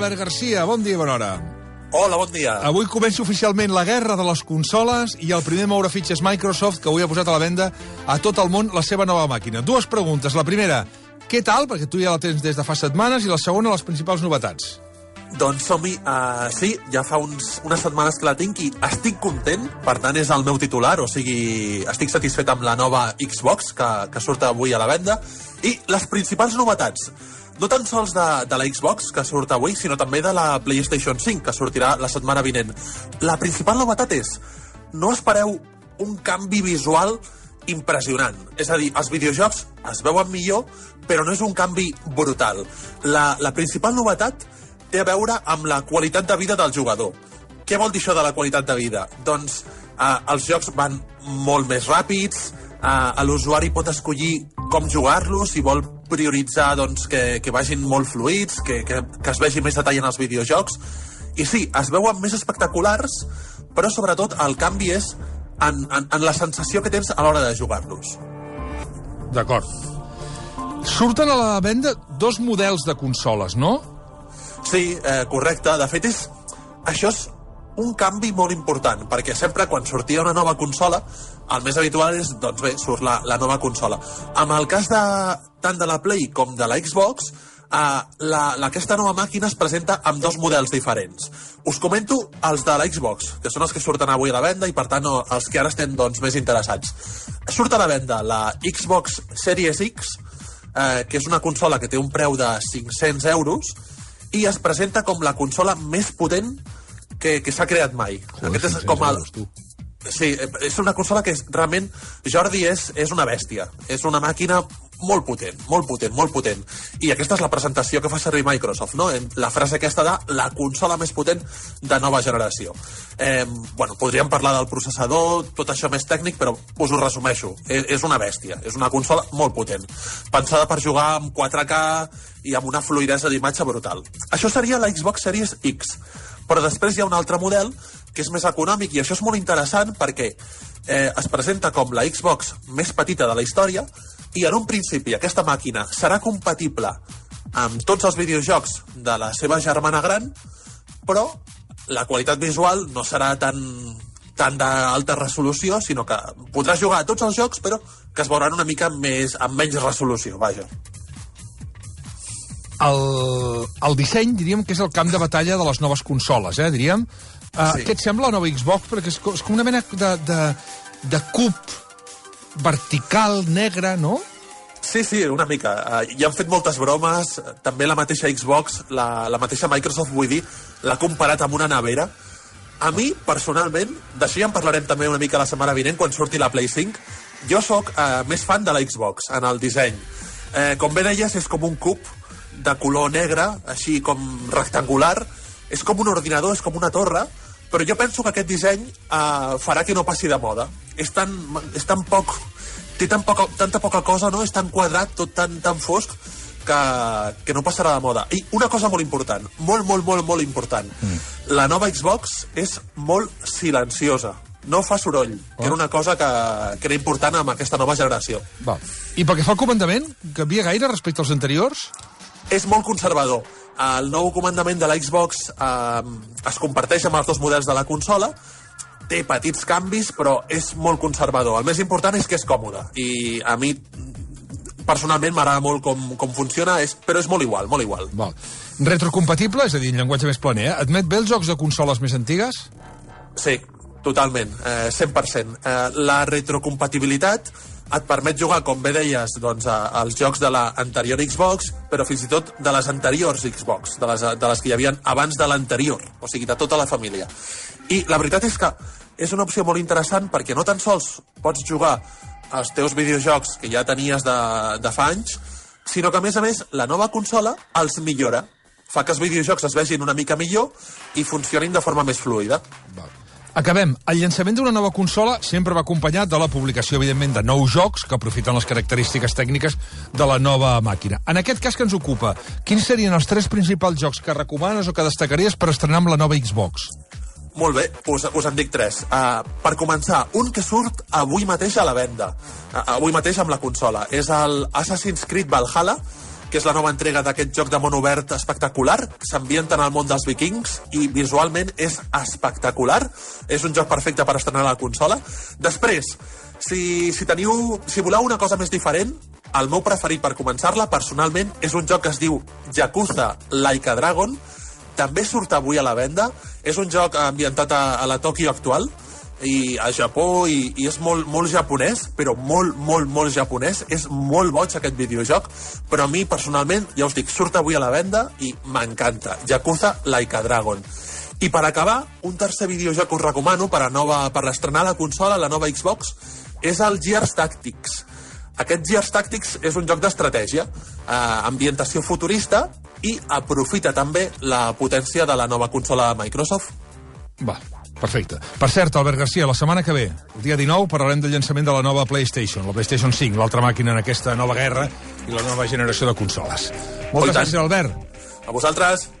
Albert Garcia. Bon dia, bona hora. Hola, bon dia. Avui comença oficialment la guerra de les consoles i el primer moure fitxes Microsoft, que avui ha posat a la venda a tot el món la seva nova màquina. Dues preguntes. La primera, què tal? Perquè tu ja la tens des de fa setmanes. I la segona, les principals novetats. Doncs som-hi. Uh, sí, ja fa uns, unes setmanes que la tinc i estic content. Per tant, és el meu titular, o sigui, estic satisfet amb la nova Xbox que, que surt avui a la venda. I les principals novetats no tan sols de, de la Xbox, que surt avui, sinó també de la PlayStation 5, que sortirà la setmana vinent. La principal novetat és, no espereu un canvi visual impressionant. És a dir, els videojocs es veuen millor, però no és un canvi brutal. La, la principal novetat té a veure amb la qualitat de vida del jugador. Què vol dir això de la qualitat de vida? Doncs eh, els jocs van molt més ràpids, eh, l'usuari pot escollir com jugar-los, si vol prioritzar doncs, que, que vagin molt fluïts, que, que, que es vegi més detall en els videojocs. I sí, es veuen més espectaculars, però sobretot el canvi és en, en, en la sensació que tens a l'hora de jugar-los. D'acord. Surten a la venda dos models de consoles, no? Sí, eh, correcte. De fet, és, això és un canvi molt important, perquè sempre quan sortia una nova consola, el més habitual és, doncs bé, surt la, la nova consola. En el cas de, tant de la Play com de la Xbox, Uh, la, la, aquesta nova màquina es presenta amb dos models diferents. Us comento els de la Xbox, que són els que surten avui a la venda i, per tant, no, els que ara estem doncs, més interessats. Surt a la venda la Xbox Series X, uh, que és una consola que té un preu de 500 euros, i es presenta com la consola més potent que, que s'ha creat mai. Joder, Aquest és 500 com el... euros, tu. Sí, és una consola que és, realment, Jordi és, és una bèstia. És una màquina molt potent, molt potent, molt potent. I aquesta és la presentació que fa servir Microsoft, no? La frase aquesta de la consola més potent de nova generació. Eh, bueno, podríem parlar del processador, tot això més tècnic, però us ho resumeixo. És, és una bèstia, és una consola molt potent. Pensada per jugar amb 4K i amb una fluidesa d'imatge brutal. Això seria la Xbox Series X. Però després hi ha un altre model que és més econòmic i això és molt interessant perquè eh, es presenta com la Xbox més petita de la història i en un principi aquesta màquina serà compatible amb tots els videojocs de la seva germana gran, però la qualitat visual no serà tan tan d'alta resolució, sinó que podràs jugar a tots els jocs, però que es veuran una mica més amb menys resolució, vaja. El, el disseny, diríem que és el camp de batalla de les noves consoles, eh, diríem. Uh, Sí. Què et sembla la nova Xbox? Perquè és, és com una mena de, de, de cub vertical, negre, no? Sí, sí, una mica. Uh, ja han fet moltes bromes. També la mateixa Xbox, la, la mateixa Microsoft, vull dir, l'ha comparat amb una nevera. A mi, personalment, d'això ja en parlarem també una mica la setmana vinent, quan surti la Play 5, jo sóc uh, més fan de la Xbox, en el disseny. Eh, com bé deies, és com un cub de color negre, així com rectangular, és com un ordinador, és com una torre, però jo penso que aquest disseny uh, farà que no passi de moda. És tan, és tan poc té tan poca, tanta poca cosa, no? És tan quadrat, tot tan, tan fosc, que, que no passarà de moda. I una cosa molt important, molt, molt, molt, molt important. Mm. La nova Xbox és molt silenciosa. No fa soroll, oh. que era una cosa que, que era important amb aquesta nova generació. Va. I pel que fa al comandament, canvia gaire respecte als anteriors? És molt conservador. El nou comandament de la Xbox eh, es comparteix amb els dos models de la consola, té petits canvis, però és molt conservador. El més important és que és còmode. I a mi, personalment, m'agrada molt com, com funciona, és, però és molt igual, molt igual. Val. Retrocompatible, és a dir, en llenguatge més planer, eh? admet bé els jocs de consoles més antigues? Sí, totalment, eh, 100%. Eh, la retrocompatibilitat et permet jugar, com bé deies, doncs, a, als jocs de l'anterior Xbox, però fins i tot de les anteriors Xbox, de les, de les que hi havia abans de l'anterior, o sigui, de tota la família. I la veritat és que és una opció molt interessant perquè no tan sols pots jugar als teus videojocs que ja tenies de, de fa anys, sinó que, a més a més, la nova consola els millora. Fa que els videojocs es vegin una mica millor i funcionin de forma més fluida. Val. Acabem. El llançament d'una nova consola sempre va acompanyat de la publicació, evidentment, de nous jocs que aprofiten les característiques tècniques de la nova màquina. En aquest cas que ens ocupa, quins serien els tres principals jocs que recomanes o que destacaries per estrenar amb la nova Xbox? Molt bé, us, us en dic tres. Uh, per començar, un que surt avui mateix a la venda, uh, avui mateix amb la consola, és el Assassin's Creed Valhalla, que és la nova entrega d'aquest joc de món obert espectacular, que s'ambienta en el món dels vikings i visualment és espectacular. És un joc perfecte per estrenar a la consola. Després, si, si teniu, si voleu una cosa més diferent, el meu preferit per començar-la, personalment, és un joc que es diu Yakuza Like a Dragon. També surt avui a la venda. És un joc ambientat a, a la Tòquio actual, i a Japó i, i és molt, molt japonès, però molt, molt, molt japonès. És molt boig aquest videojoc, però a mi personalment, ja us dic, surt avui a la venda i m'encanta. Yakuza Like a Dragon. I per acabar, un tercer videojoc que us recomano per, a nova, per estrenar la consola, la nova Xbox, és el Gears Tactics. Aquest Gears Tactics és un joc d'estratègia, eh, ambientació futurista i aprofita també la potència de la nova consola de Microsoft. Va, perfecte. Per cert, Albert Garcia, la setmana que ve, el dia 19, parlarem del llançament de la nova PlayStation, la PlayStation 5, l'altra màquina en aquesta nova guerra i la nova generació de consoles. Moltes gràcies, Albert. A vosaltres!